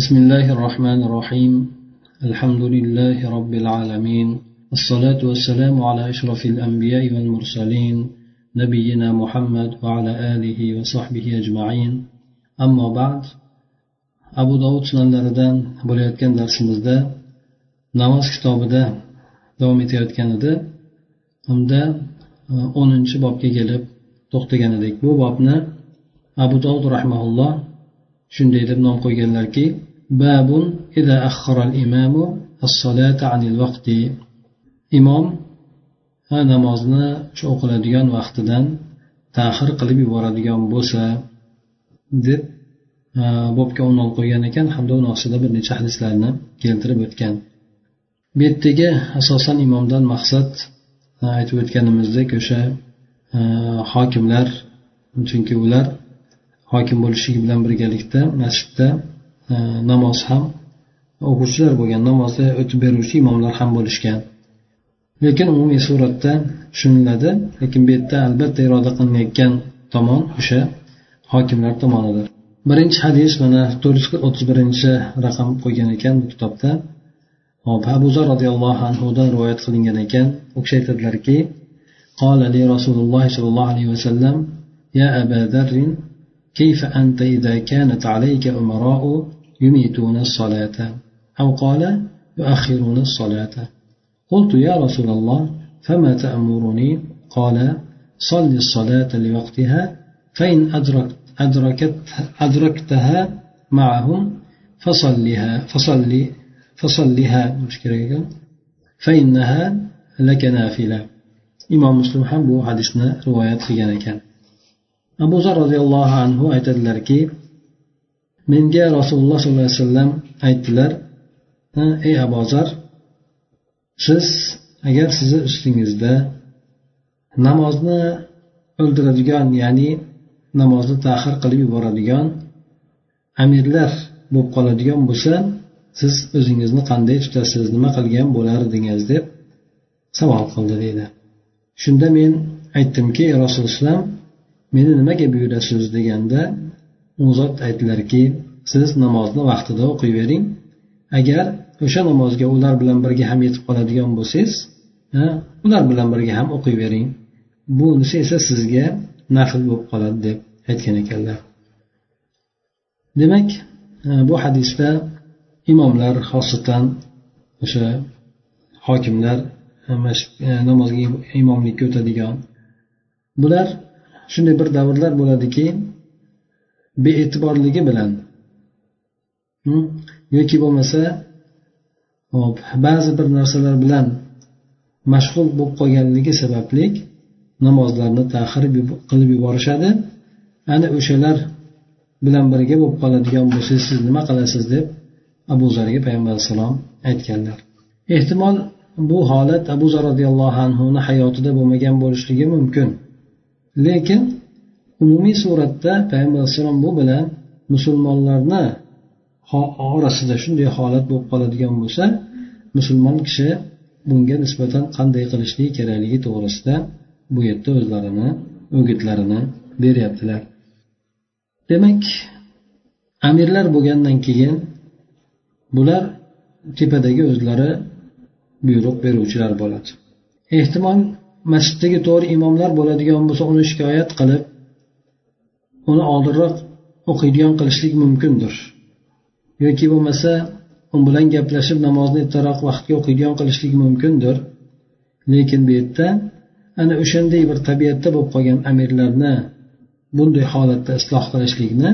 بسم الله الرحمن الرحيم الحمد لله رب العالمين الصلاة والسلام على أشرف الأنبياء والمرسلين نبينا محمد وعلى آله وصحبه أجمعين أما بعد أبو داود sunanlaridan bo'layotgan darsimizda namoz kitobida davom etayotgan edi unda o'ninchi bobga kelib to'xtagan edik bu bobni abu dovud rahmaulloh shunday deb nom qo'yganlarki باب إذا أخر الإمام الصلاة عن الوقت إمام imom ha namozni shu o'qiladigan vaqtidan ta'xir qilib yuboradigan bo'lsa deb bobga unvon qo'ygan ekan hamda uni ostida bir necha hadislarni keltirib o'tgan. Bu yerdagi asosan imomdan maqsad aytib o'tganimizdek o'sha hokimlar chunki ular hokim bo'lishligi bilan birgalikda masjidda namoz ham o'quvchilar bo'lgan namozni o'tib beruvchi imomlar ham bo'lishgan lekin umumiy suratda tushuniladi lekin bu yerda albatta iroda qilinayotgan tomon o'sha hokimlar tomonidir birinchi hadis mana to'rt yuz o'ttiz birinchi raqam qo'ygan ekan bu kitobda hop abu zar roziyallohu anhudan rivoyat qilingan ekan u kishi aytadilarki قال لي رسول الله صلى الله عليه وسلم يا أبا ذر كيف أنت إذا كانت عليك أمراء يميتون الصلاة أو قال يؤخرون الصلاة. قلت يا رسول الله فما تأمرني؟ قال صل الصلاة لوقتها فإن أدركت أدركت أدركتها معهم فصلها فصلي فصلها مشكلة فإنها لك نافلة. إمام مسلم ham bu hadisni rivoyat qilgan ekan abu zar roziyallohu anhu aytadilarki menga rasululloh sollallohu alayhi vasallam aytdilar ey abu zar siz agar sizni ustingizda namozni o'ldiradigan ya'ni namozni ta'xir qilib yuboradigan amirlar bo'lib qoladigan bo'lsa siz o'zingizni qanday tutasiz nima qilgan bo'lardingiz deb savol qildi deydi. Shunda men aytdimki rasululloh meni nimaga buyurasiz? deganda u zot aytdilarki siz namozni vaqtida o'qiyvering. Agar o'sha namozga ular bilan birga ham yetib qoladigan bo'lsangiz ular bilan birga ham o'qiyvering. Bunisi esa sizga nafl bo'lib qoladi deb aytgan ekanlar. Demak bu hadisda imomlar xosatan o'sha hokimlar namozga imomlikka o'tadigan. Bular shunday bir davrlar bo'ladiki bee'tiborligi bilan. Yoki bo'lmasa hop ba'zi bir narsalar bilan mashg'ul bo'lib qolganligi sababli namozlarni ta'xir qilib yuborishadi. Ana o'shalar bilan birga bo'lib qoladigan bo'lsangiz siz nima qilasiz deb abu zarga payg'ambar alayhissalom aytganlar. Ehtimol bu holat abu zar roziyallohu anhuni hayotida bo'lmagan bo'lishligi mumkin. Lekin umumiy suratda payg'ambar alayhissalom bu bilan musulmonlarni orasida shunday holat bo'lib qoladigan bo'lsa musulmon kishi bunga nisbatan qanday qilishligi kerakligi to'g'risida bu yerda o'zlarini o'gitlarini beryaptilar. Demak amirlar bo'lgandan keyin bular tepadagi o'zlari buyruq beruvchilar bo'ladi. Ehtimol masjiddagi to'g'ri imomlar bo'ladigan bo'lsa uni shikoyat qilib uni oldinroq o'qiydigan qilishlik mumkindir. Yoki bo'lmasa u bilan gaplashib namozni ertaroq vaqtga o'qiydigan qilishlik mumkindir. Lekin bu yerda ana o'shanday bir tabiatda bo'lib qolgan amirlarni bunday holatda isloh qilishlikni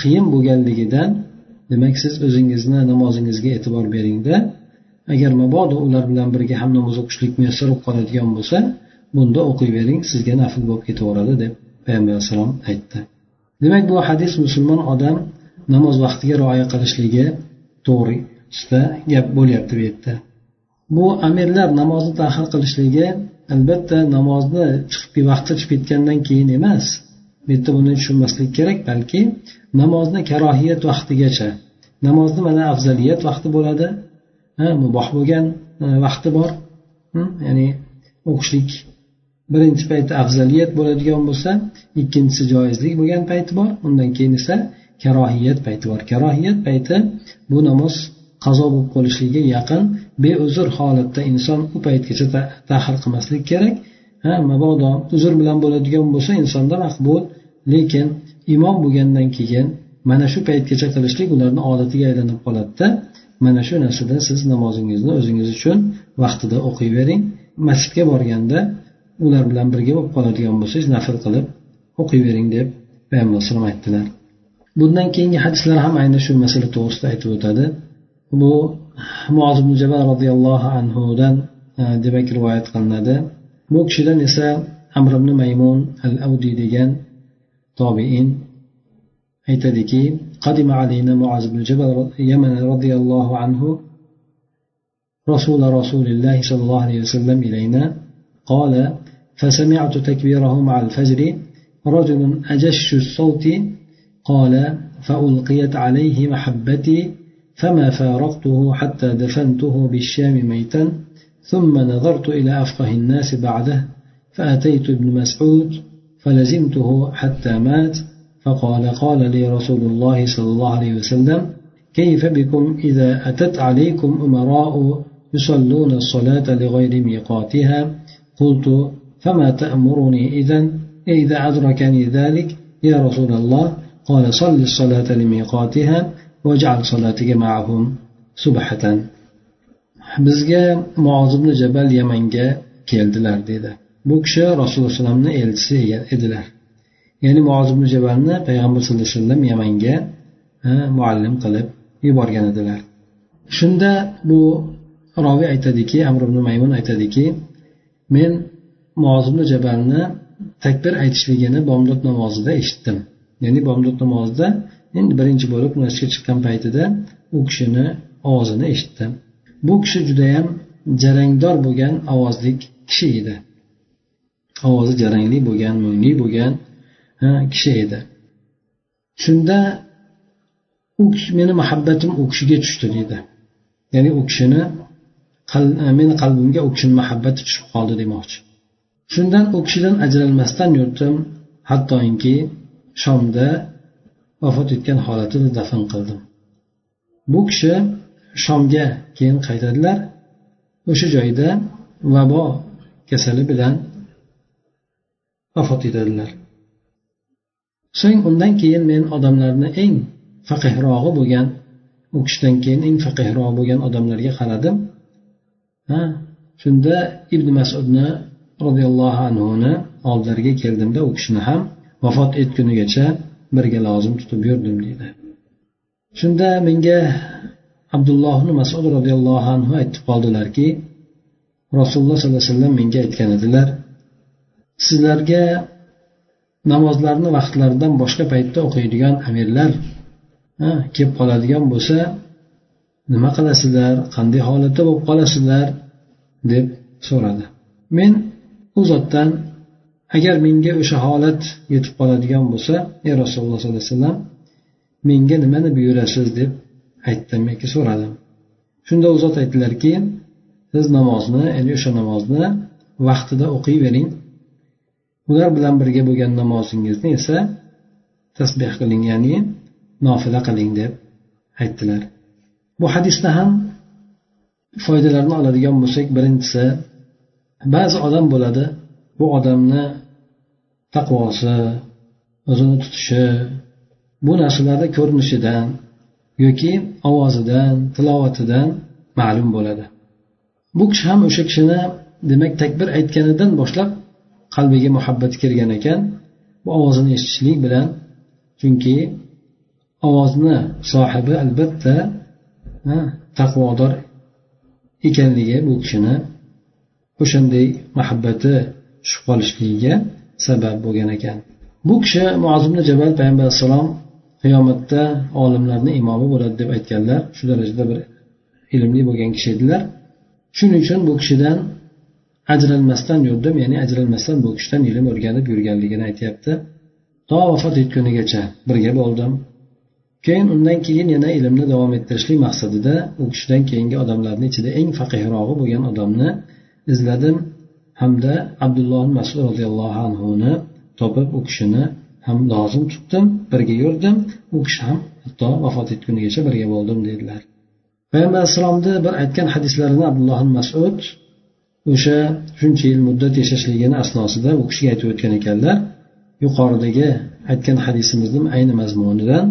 qiyin bo'lganligidan demak siz o'zingizni namozingizga e'tibor beringda. Agar mabodo ular bilan birga ham namoz o'qishlik muyassar bo'lib qoladigan bo'lsa bunda o'qiyvering sizga nafl bo'lib ketaveradi deb. Payg'ambar alayhissalom aytdi. Demak bu hadis musulmon odam namoz vaqtiga rioya qilishligi to'g'risida gap bo'lyapti bu yerda. Bu amirlar namozni tahir qilishligi albatta namozni chiqib vaqti chiqib ketgandan keyin emas. Bu yerda buni tushunmaslik kerak balki namozni karohiyat vaqtigacha namozni mana afzaliyat vaqti bo'ladi muboh bo'lgan e, vaqti bor hmm, ya'ni o'qishlik birinchi payti afzaliyat bo'ladigan bo'lsa ikkinchisi joizlik bo'lgan payti bor undan keyin esa karohiyat payti bor. Karohiyat payti bu namoz qazo bo'lib qolishligiga yaqin beuzr holatda inson u paytgacha tahir qilmaslik kerak. Ha mabodo uzr bilan bo'ladigan bo'lsa insonda maqbul. Lekin imom bo'lgandan keyin mana shu paytgacha qilishlik ularni odatiga aylanib qoladida mana shu narsadan siz namozingizni o'zingiz uchun vaqtida o'qiyvering. Masjidga borganda ular bilan birga bo'lib qoladigan bo'lsangiz nafl qilib o'qiyvering deb payg'ambar alayhisalom aytdilar bundan keyingi hadislar ham ayni shu masala to'g'risida aytib o'tadi bu muoz ibn jabal roziyallohu anhudan e, demak rivoyat qilinadi bu kishidan esa amr ibn maymun al avdiy degan tobiin aytadiki قدم علينا معاذ بن جبل يمن رضي الله عنه رسول رسول الله صلى الله عليه وسلم إلينا قال فسمعت تكبيره مع الفجر. رجل أجش الصوت قال فألقيت عليه محبتي فما فارقته حتى دفنته بالشام ميتا. ثم نظرت إلى أفقه الناس بعده فأتيت ابن مسعود فلزمته حتى مات. فقال قال لي رسول الله صلى الله عليه وسلم كيف بكم إذا أتت عليكم أمراء يصلون الصلاة لغير ميقاتها؟ قلت فما تأمرني إذا إذا أدركني ذلك يا رسول الله قال صل الصلاة لميقاتها واجعل صلاتك معهم سبحة bizga muoz ibn jabal yamanga keldilar dedi bu kishi rasululloh alayhivasallamni elchisi edilar ya'ni muoz ibn jabalni payg'ambar sallallohu alayhi vasallam yamanga muallim qilib yuborgan edilar shunda bu roviy aytadiki amr ibn maymun aytadiki men muoz jabalni takbir aytishligini bomdod namozida eshitdim. Ya'ni bomdod namozida endi birinchi bo'lib masjidga chiqqan paytida u kishini ovozini eshitdim. Bu kishi judayam jarangdor bo'lgan ovozli kishi edi. Ovozi jarangli bo'lgan mo'ngli bo'lgan kishi edi. Shunda u kishi meni muhabbatim u kishiga tushdi deydi ya'ni u kishini meni qalbimga u kishini muhabbati tushib qoldi demoqchi. Shundan u kishidan ajralmasdan yurdim hattoki shomda vafot etgan holatida dafn qildim. Bu kishi shomga keyin qaytadilar. O'sha joyda vabo kasali bilan vafot etadilar. So'ng undan keyin men odamlarni eng faqihrog'i bo'lgan u kishidan keyin eng faqihroq bo'lgan odamlarga qaradim. Ha shunda ibn masudni roziyallohu anhuni oldilariga keldimda u kishini ham vafot etgunigacha birga lozim tutib yurdim deydi. Shunda menga abdulloh masud roziyallohu anhu aytib qoldilarki rasululloh sollallohu alayhi vasallam menga aytgan edilar sizlarga namozlarni vaqtlaridan boshqa paytda o'qiydigan amirlar kelib qoladigan bo'lsa nima qilasizlar qanday holatda bo'lib qolasizlar deb so'radi. Men u zotdan agar menga o'sha holat yetib qoladigan bo'lsa ey rasululloh sollallohu alayhi vasallam menga nimani buyurasiz? deb aytdim yoki so'radim. Shunda u zot aytdilarki siz namozni ya'ni o'sha namozni vaqtida o'qiyvering. Ular bilan birga bo'lgan namozingizni esa tasbeh qiling ya'ni nofila qiling deb aytdilar. Bu hadisda ham foydalarni oladigan bo'lsak birinchisi ba'zi odam bo'ladi bu odamni taqvosi o'zini tutishi bu narsalarni ko'rinishidan yoki ovozidan tilovatidan ma'lum bo'ladi. Bu kishi ham o'sha kishini demak takbir aytganidan boshlab qalbiga muhabbat kirgan ekan. Bu ovozini eshitishlik bilan chunki ovozni sohibi albatta taqvodor ekanligi bu kishini o'shanday muhabbati tushib qolishligiga sabab bo'lgan ekan. Bu kishi muazimni jabal payg'ambar alayhissalom qiyomatda olimlarni imomi bo'ladi deb aytganlar. Shu darajada bir ilmli bo'lgan kishi edilar. Shuning uchun bu kishidan ajralmasdan yurdim ya'ni ajralmasdan bu kishidan ilm o'rganib yurganligini aytyapti. To vafot etgunigacha birga bo'ldim keyin undan keyin yana ilmni davom ettirishlik maqsadida u kishidan keyingi odamlarni ichida eng faqihrog'i bo'lgan odamni izladim. Hamda abdulloh masud roziyallohu anhuni topib u kishini ham lozim tutdim birga yurdim. U kishi ham hatto vafot etgunigacha birga bo'ldim dedilar. Payg'ambar alayhissalomni bir aytgan hadislarini abdulloh masud o'sha shuncha yil muddat yashashligini asnosida u kishiga aytib o'tgan ekanlar. Yuqoridagi aytgan hadisimizni ayni mazmunidan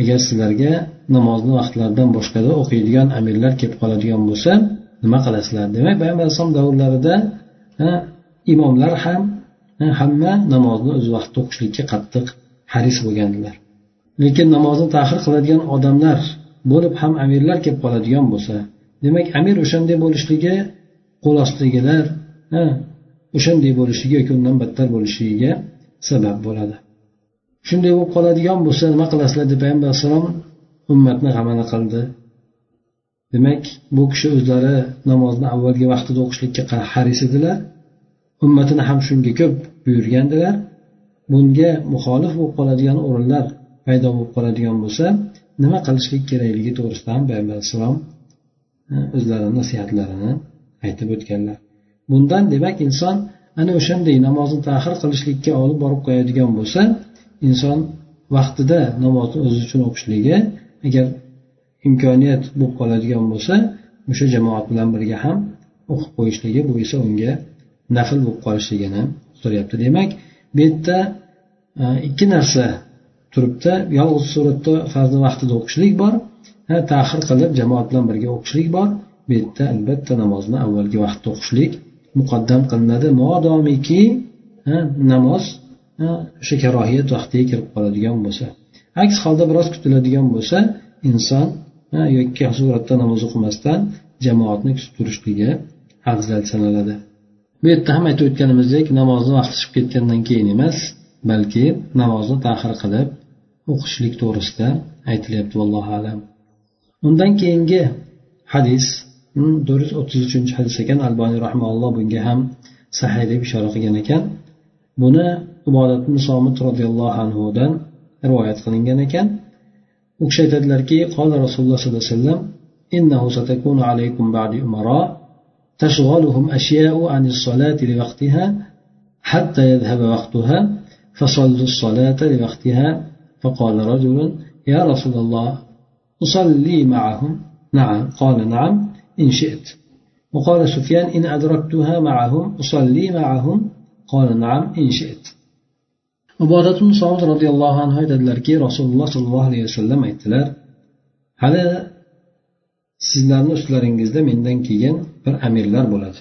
agar sizlarga namozni vaqtlaridan boshqada o'qiydigan amirlar kelib qoladigan bo'lsa nima qilasizlar? Demak payg'ambar alayhisalom davrlarida imomlar ham hamma namozni o'z vaqtida o'qishlikka qattiq haris bo'lgandilar. Lekin namozni tahir qiladigan odamlar bo'lib ham amirlar kelib qoladigan bo'lsa demak amir o'shanday bo'lishligi qo'l ostidagilar o'shanday bo'lishligi yoki undan battar bo'lishligiga sabab bo'ladi. Shunday bo'lib qoladigan bo'lsa nima qilasizlar deb payg'ambar alayhissalom ummatni g'amini qildi. Demak bu kishi o'zlari namozni avvalgi vaqtida o'qishlikka haris edilar. Ummatini ham shunga ko'p buyurgandilar. Bunga muxolif bo'lib qoladigan o'rinlar paydo bo'lib qoladigan bo'lsa nima qilishlik kerakligi to'g'risida ham payg'ambar alayhissalom e, o'zlarini nasihatlarini aytib o'tganlar. Bundan demak inson ana o'shanday namozni tahir qilishlikka olib borib qo'yadigan bo'lsa inson vaqtida namozni o'zi uchun o'qishligi agar imkoniyat bo'lib qoladigan bo'lsa o'sha jamoat bilan birga ham o'qib qo'yishligi bu esa unga nafl bo'lib qolishligini so'rayapti. Demak bu yerda e, ikki narsa turibdi. Yolg'iz suratda farzni vaqtida o'qishlik bor tahir qilib jamoat bilan birga o'qishlik bor. Bu yerda albatta namozni avvalgi vaqtda o'qishlik muqaddam qilinadi. Modomiki namoz o'sha karohiyat vaqtiga kirib qoladigan bo'lsa. Aks holda biroz kutiladigan bo'lsa inson yoki suratda namoz o'qimasdan jamoatni kutib turishligi afzal sanaladi. Bu yerda ham aytib o'tganimizdek namozni vaqti chiqib ketgandan keyin emas balki namozni tahir qilib o'qishlik to'g'risida aytilyapti vallohu alam. Undan keyingi hadis to'rt yuz o'ttiz uchinchi hadis ekan alboniy rahmaulloh bunga ham sahiy deb ishora qilgan ekan. Buni ibodat somit roziyallohu anhudan rivoyat qilingan ekan. U kishi aytadilarki qola rasululloh sollallohu alayhi vasallam إنه ستكون عليكم بعد أمراء تشغلهم أشياء عن الصلاة لوقتها حتى يذهب وقتها فصلوا الصلاة لوقتها فقال رجل يا رسول الله أصلي معهم. نعم قال نعم إن شئت. وقال سفيان إن أدركتها معهم أصلي معهم. قال نعم إن شئت. Ibodat somid roziyallohu anhu aytadilarki rasululloh sollallohu alayhi vasallam aytdilar hali sizlarni ustlaringizda mendan keyin bir amirlar bo'ladi.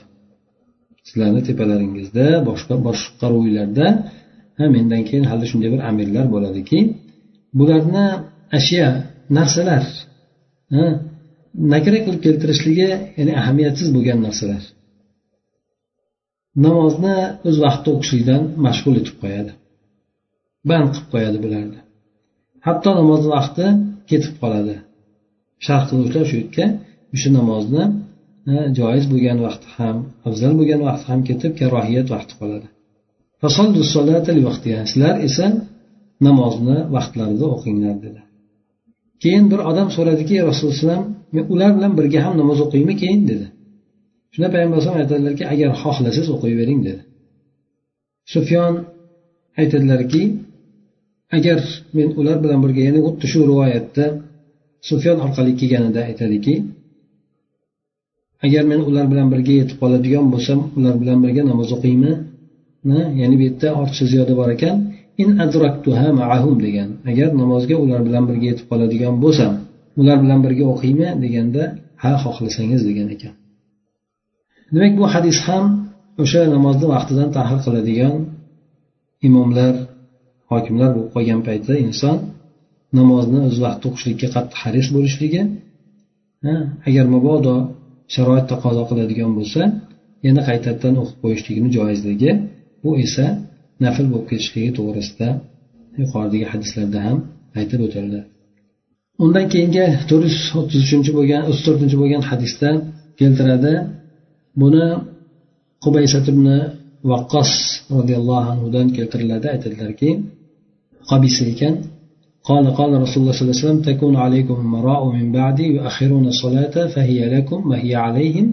Sizlarni tepalaringizda boshqa boshqaruvlarda mendan keyin hali shunday bir amirlar bo'ladiki bularni ashyo narsalar nakra qilib keltirishligi ya'ni ahamiyatsiz bo'lgan narsalar namozni o'z vaqtida o'qishlikdan mashg'ul etib qo'yadi. Band qilib qo'yadi bularni. Hatto namoz vaqti ketib qoladi. Sharh qiluvchilar shu yerga o'sha namozni e, joiz bo'lgan vaqti ham afzal bo'lgan vaqti ham ketib karohiyat vaqti qoladi. Sizlar esa namozni vaqtlarida o'qinglar dedi keyin bir odam so'radiki rasululloh men ular bilan birga ham namoz o'qiymi keyin? dedi. Shunda payg'ambar alayhisalom aytadilarki agar xohlasangiz o'qiyvering dedi. Sufyon aytadilarki agar men ular bilan birga yana xuddi shu rivoyatda sufyon orqali kelganida aytadiki agar men ular bilan birga yetib qoladigan bo'lsam ular bilan birga namoz o'qiymi ya'ni bu yerda ortiqcha ziyoda bor ekan in adraktuha maahum degan agar namozga ular bilan birga yetib qoladigan bo'lsam ular bilan birga o'qiymi deganda ha xohlasangiz degan ekan. Demak bu hadis ham o'sha namozni vaqtidan tahir qiladigan imomlar hokimlar bo'lib qolgan paytda inson namozni o'z vaqtida o'qishlikka qattiq haris bo'lishligi agar mabodo sharoit taqozo qiladigan bo'lsa yana qaytadan o'qib qo'yishligini joizligi bu esa nafl bo'lib ketishligi to'g'risida yuqoridagi hadislarda ham aytib o'tildi. Undan keyingi to'rt yuz o'ttiz uchinchi bo'lgan o'ttiz to'rtinchi bo'lgan hadisda keltiradi. Buni qubaysat ibn vaqqos roziyallohu anhudan keltiriladi. Aytadilarki qabisa ekan قال قال رسول الله صلى الله عليه وسلم تكون عليكم امراء من بعدي يؤخرون الصلاة فهي لكم وهي عليهم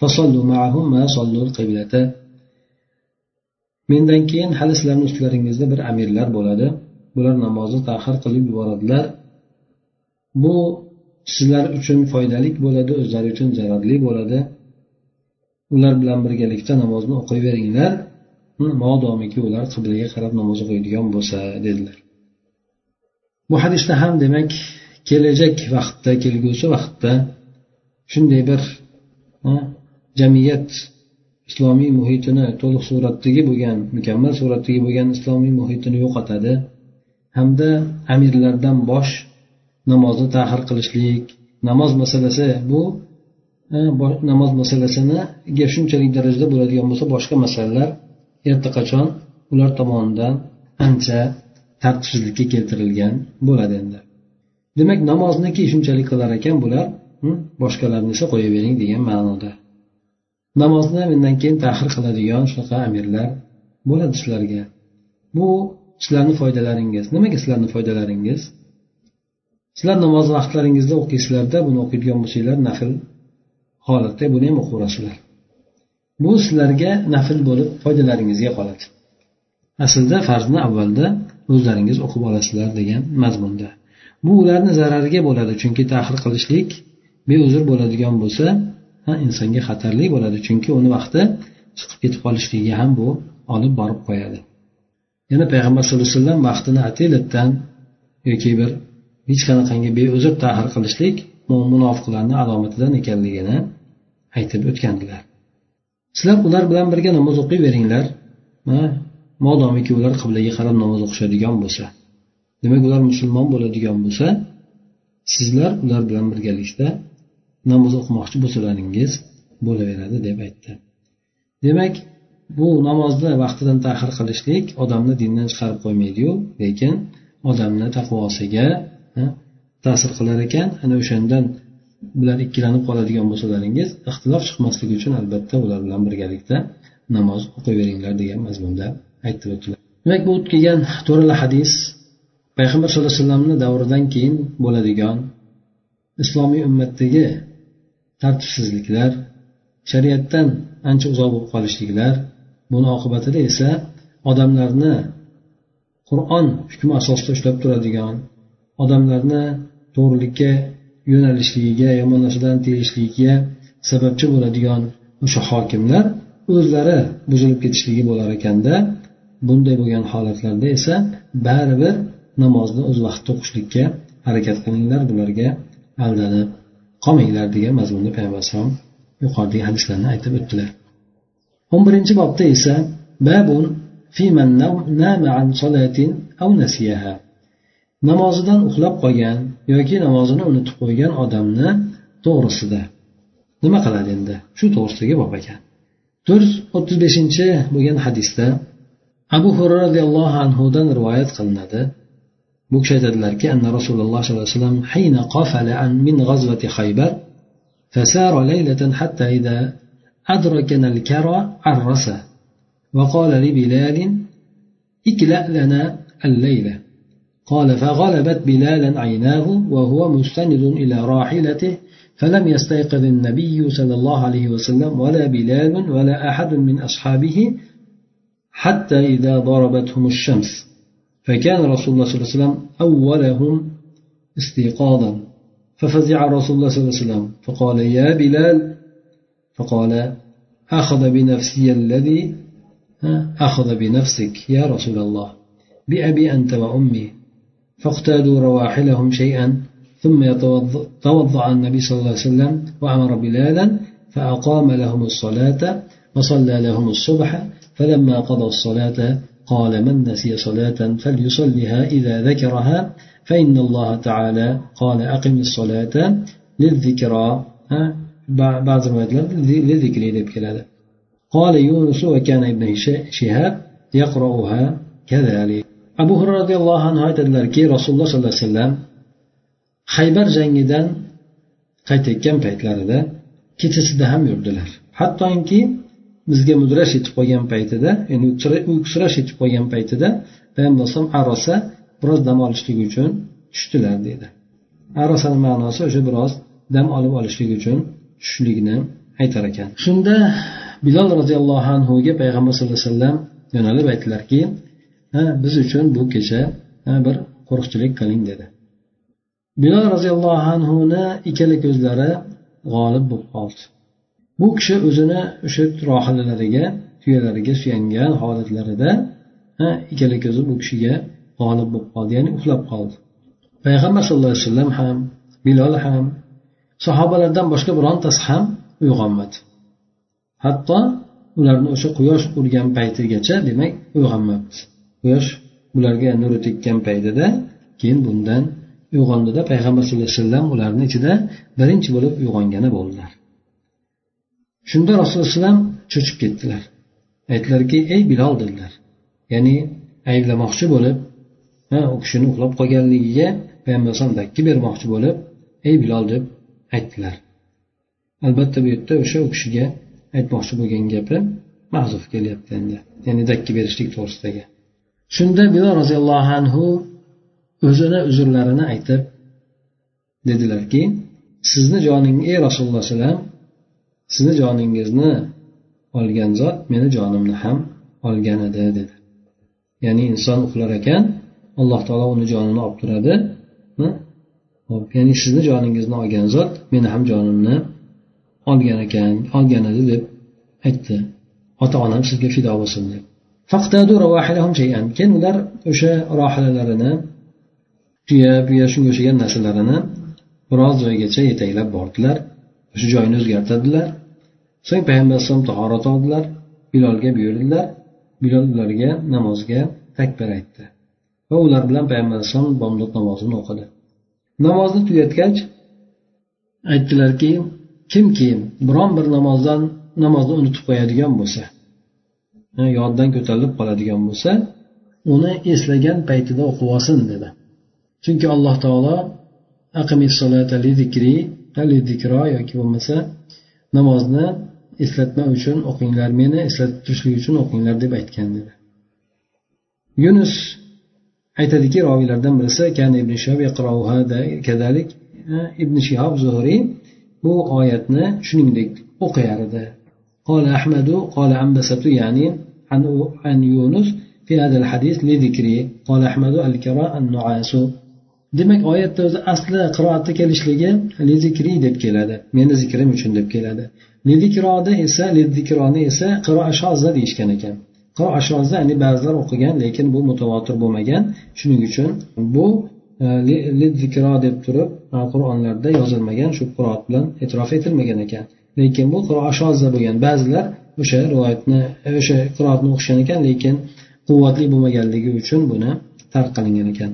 فصلوا معهم ما صلوا القبلة mendan keyin hali sizlarni ustlaringizda bir amirlar bo'ladi bular namozni tahir qilib yuboradilar bu sizlar uchun foydali bo'ladi o'zlari uchun zararli bo'ladi ular bilan birgalikda namozni o'qiyveringlar Modomiki ular qiblaga qarab namoz o'qiydigan bo'lsa dedilar. Bu hadisda ham demak kelajak vaqtda kelgusi vaqtda shunday bir jamiyat islomiy muhitini to'liq suratdagi bo'lgan mukammal suratdagi bo'lgan islomiy muhitini yo'qotadi. Hamda amirlardan bosh namozni tahir qilishlik namoz masalasi bu namoz masalasiniga shunchalik darajada bo'ladigan bo'lsa boshqa masalalar allaqachon ular tomonidan ancha tartibsizlikka keltirilgan bo'ladi endi. Demak namozniki shunchalik qilar ekan bular boshqalarni esa qo'yavering degan ma'noda. Namozni mendan keyin tahir qiladigan shunaqa amirlar bo'ladi sizlarga. Bu sizlarni foydalaringiz. Nimaga sizlarni foydalaringiz? Sizlar namoz vaqtlaringizda o'qiysizlarda buni o'qiydigan bo'lsanglar nafl holatda buni ham o'qiverasizlar bu sizlarga nafl bo'lib foydalaringizga qoladi aslida farzni avvalda o'zlaringiz o'qib olasizlar degan mazmunda. Bu ularni zarariga bo'ladi chunki tahir qilishlik beuzr bo'ladigan bo'lsa insonga xatarli bo'ladi chunki uni vaqti chiqib ketib qolishligiga ham bu olib borib qo'yadi. Yana payg'ambar sallallohu alayhi vasallam vaqtini atiylatdan yoki bir hech qanaqangi beuzr tahir qilishlik munofiqlarni alomatidan ekanligini aytib o'tgandilar. Sizlar ular bilan birga namoz o'qiyveringlar. Modomiki ular qiblaga qarab namoz o'qishadigan bo'lsa. Demak ular musulmon bo'ladigan bo'lsa sizlar ular bilan birgalikda namoz o'qimoqchi bo'lsalaringiz bo'laveradi deb aytdi. Demak bu namozni vaqtidan tahir qilishlik odamni dindan chiqarib qo'ymaydiyu lekin odamni taqvosiga ta'sir qilar ekan. Ana o'shandan bilan ikkilanib qoladigan bo'lsalaringiz ixtilof chiqmasligi uchun albatta ular bilan birgalikda namoz o'qiyveringlar degan mazmunda aytib o'tdilar demak bu kelgan to'rala hadis payg'ambar sallallohu alayhi vasallamni davridan keyin bo'ladigan islomiy ummatdagi tartibsizliklar shariatdan ancha uzoq bo'lib qolishliklar buni oqibatida esa odamlarni qur'on hukmi asosida ushlab turadigan odamlarni to'g'rilikka yo'nalishligiga yomon narsadan sababchi bo'ladigan o'sha hokimlar o'zlari buzilib ketishligi bo'lar ekanda bunday bo'lgan holatlarda esa baribir namozni o'z vaqtida o'qishlikka harakat qilinglar bularga aldanib qolmanglar degan mazmunda payg'ambar alayhisalom yuqoridagi hadislarni aytib o'tdilar. O'n birinchi bobda esa babun namozidan uxlab qolgan yoki namozini unutib qo'ygan odamni to'g'risida nima qiladi endi shu to'g'risidagi bob ekan to'rt yuz o'ttiz beshinchi bo'lgan hadisda abu hurra roziyallohu anhudan rivoyat qilinadi bu kishi aytadilarki anna rasululloh sollallohu alayhi vasallam حين قفل عن من غزوة خيبر فسار ليلة حتى إذا أدركنا الكرى عرس وقال لبلال اكلأ لنا الليلة قال فغلبت بلالا عيناه وهو مستند إلى راحلته فلم يستيقظ النبي صلى الله عليه وسلم ولا بلال ولا أحد من أصحابه حتى إذا ضربتهم الشمس. فكان رسول الله صلى الله عليه وسلم أولهم استيقاظا. ففزع رسول الله صلى الله عليه وسلم فقال يا بلال. فقال أخذ بنفسي الذي أخذ بنفسك يا رسول الله بأبي أنت وأمي. فاقتادوا رواحلهم شيئا ثم توضأ النبي صلى الله عليه وسلم وأمر بلالا فأقام لهم الصلاة وصلى لهم الصبح فلما قضى الصلاة قال من نسي صلاة فليصلها إذا ذكرها فإن الله تعالى قال أقم الصلاة للذكرى. بعض الروايات للذكر قال يونس وكان ابن شهاب يقرأها كذلك. Abu hurra roziyallohu anhu aytadilarki rasululloh sollallohu alayhi vasallam haybar jangidan qaytayotgan paytlarida kechasida ham yurdilar. Hattoki bizga mudrash yetib qolgan paytida ya'ni uyqusirash yetib qolgan paytida payg'ambar alayhisalom arosa biroz dam olishlik uchun tushdilar deydi arosani ma'nosi o'sha biroz dam olib olishlik uchun tushishlikni aytar ekan. Shunda bilol roziyallohu anhuga payg'ambar sallallohu alayhi vasallam yo'nalib aytdilarki biz uchun bu kecha bir qo'riqchilik qiling dedi. Bilol roziyallohu anhuni ikkala ko'zlari g'olib bo'lib qoldi. Bu kishi o'zini o'sha rohilalariga tuyalariga suyangan holatlarida ikkala ko'zi bu kishiga g'olib bo'lib qoldi ya'ni uxlab qoldi. Payg'ambar sallallohu alayhi vasallam ham bilol ham sahobalardan boshqa birontasi ham uyg'onmadi. Hatto ularni o'sha quyosh urgan paytigacha demak uyg'onmabdi. Quyosh bularga nuri tekkan paytida keyin bundan uyg'ondida payg'ambar sallallohu alayhi vasallam ularni ichida birinchi bo'lib uyg'ongani bo'ldilar. Shunda rasululloh alayhivasallam cho'chib ketdilar. Aytdilarki ey bilol dedilar. Ya'ni ayblamoqchi bo'lib u kishini uxlab qolganligiga payg'ambar alayhisalom dakki bermoqchi bo'lib ey bilol deb aytdilar. Albatta bu yerda o'sha u kishiga aytmoqchi bo'lgan gapi mahzuf kelyapti endi. Ya'ni dakki berishlik to'g'risidagi. Shunda bilol roziyallohu anhu o'zini uzrlarini aytib dedilarki sizni joning ey rasululloh alayhivasallam sizni joningizni olgan zot meni jonimni ham olgan edi dedi. Ya'ni inson uxlar ekan alloh taolo uni jonini olib turadi ya'ni sizni joningizni olgan zot meni ham jonimni olgan ekan olgan edi deb aytdi. Ota onam sizga fido bo'lsin deb. Keyin ular o'sha rohilalarini tuya buya shunga o'xshagan narsalarini biroz joygacha yetaklab bordilar o'sha joyni o'zgartirdilar so'ng payg'ambar alayhisalom tahorat oldilar bilolga buyurdilar bilol ularga namozga takbir aytdi va ular bilan payg'ambar alayhisalom bomdod namozini o'qidi namozni tugatgach aytdilarki kimki biron bir namozdan namozni unutib qo'yadigan bo'lsa yoddan ko'tarilib qoladigan bo'lsa uni eslagan paytida o'qib olsin dedi. Chunki alloh taolo yoki bo'lmasa namozni eslatma uchun o'qinglar meni eslatib turishlik uchun o'qinglar deb aytgan dedi. Yunus aytadiki roviylardan birisi kan ibn shihab kadalik ibn shihob zuhriy bu oyatni shuningdek o'qiyar edi. Qola ahmadu qola ambasatu ya'ni عن عن يونس في هذا الحديث لذكري قال أحمد الكراء النعاس demak oyatda o'zi asli qiroatda kelishligi lizikri deb keladi meni zikrim uchun deb keladi lidikroda esa lidikroni esa qiroashozda deyishgan ekan qiroashozda ya'ni ba'zilar o'qigan lekin bu mutavotir bo'lmagan shuning uchun bu e, lidzikro deb turib qur'onlarda yozilmagan shu qiroat bilan e'tirof etilmagan ekan lekin bu qiroashozda bo'lgan ba'zilar o'sha rivoyatni o'sha qiroatni o'qishgan ekan lekin quvvatli bo'lmaganligi uchun buni tark qilingan ekan.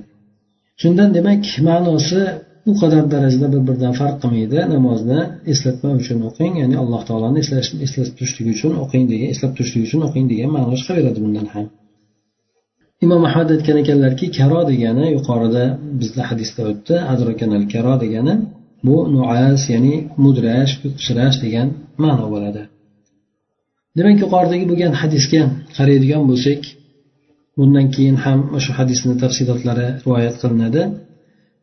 Shundan demak ma'nosi u qadar darajada bir biridan farq qilmaydi. Namozni eslatma uchun o'qing ya'ni alloh taoloni eslatib turishlik uchun o'qing degan eslab turishlik uchun o'qing degan ma'no chiqaveradi bundan ham. Imom ahmad aytgan ekanlarki karo degani yuqorida bizda hadisda o'tdi. Adrokanal karo degani bu nuas ya'ni mudrash uyqusirash degan ma'no bo'ladi. Demak yuqoridagi bo'lgan hadisga qaraydigan bo'lsak bundan keyin ham shu hadisni tafsilotlari rivoyat qilinadi.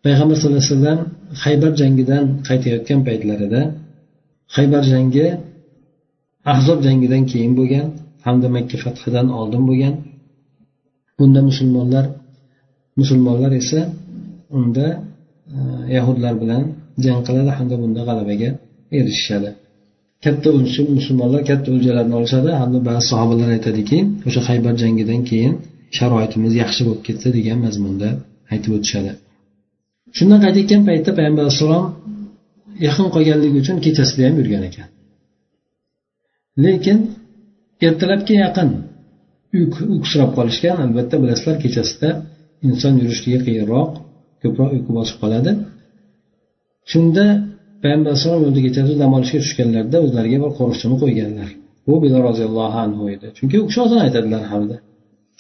Payg'ambar sallallohu alayhi vasallam haybar jangidan qaytayotgan paytlarida haybar jangi ahzob jangidan keyin bo'lgan hamda makka fathidan oldin bo'lgan. Bunda musulmonlar musulmonlar esa unda e, yahudlar bilan jang qiladi hamda bunda g'alabaga erishishadi. Katta musulmonlar katta o'ljalarni olishadi. Hamda ba'zi sahobalar aytadiki o'sha haybar jangidan keyin sharoitimiz yaxshi bo'lib ketdi degan mazmunda aytib o'tishadi. Shundan qaytayotgan paytda payg'ambar alayhissalom yaqin qolganligi uchun kechasida ham yurgan ekan. Lekin ertalabga yaqin uyqusirab qolishgan. Albatta bilasizlar kechasida inson yurishligi qiyinroq ko'proq uyqu bosib qoladi. Shunda payg'ambar alayhisalom yo'lda kechasi dam olishga tushganlarida o'zlariga bir qo'riqchini qo'yganlar. Bu bilol roziyallohu anhu edi. Chunki u kishi ozon aytadilar hamda.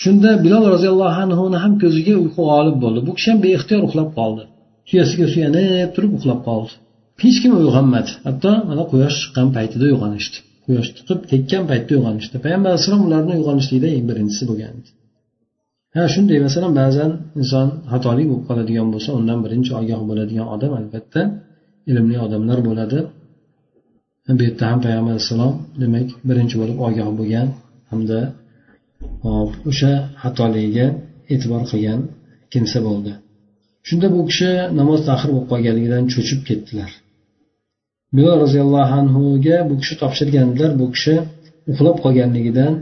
Shunda bilol roziyallohu anhuni ham ko'ziga uyqu g'olib bo'ldi. Bu kishi ham beixtiyor uxlab qoldi. Tuyasiga suyanib turib uxlab qoldi. Hech kim uyg'onmadi. Hatto mana quyosh chiqqan paytida uyg'onishdi. Quyosh chiqib tekkan paytda uyg'onishdi. Payg'ambar alayhissalom ularni uyg'onishlikda eng birinchisi bo'lgan ha shunday masalan ba'zan inson xatolik bo'lib qoladigan bo'lsa undan birinchi ogoh bo'ladigan odam albatta ilmli odamlar bo'ladi. Bu yerda ham payg'ambar alayhissalom demak birinchi bo'lib ogoh bo'lgan hamda o'sha xatoligiga e'tibor qilgan kimsa bo'ldi. Shunda bu kishi namoz tahir bo'lib qolganligidan cho'chib ketdilar. Bilol roziyallohu anhuga bu kishi topshirgandilar bu kishi uxlab qolganligidan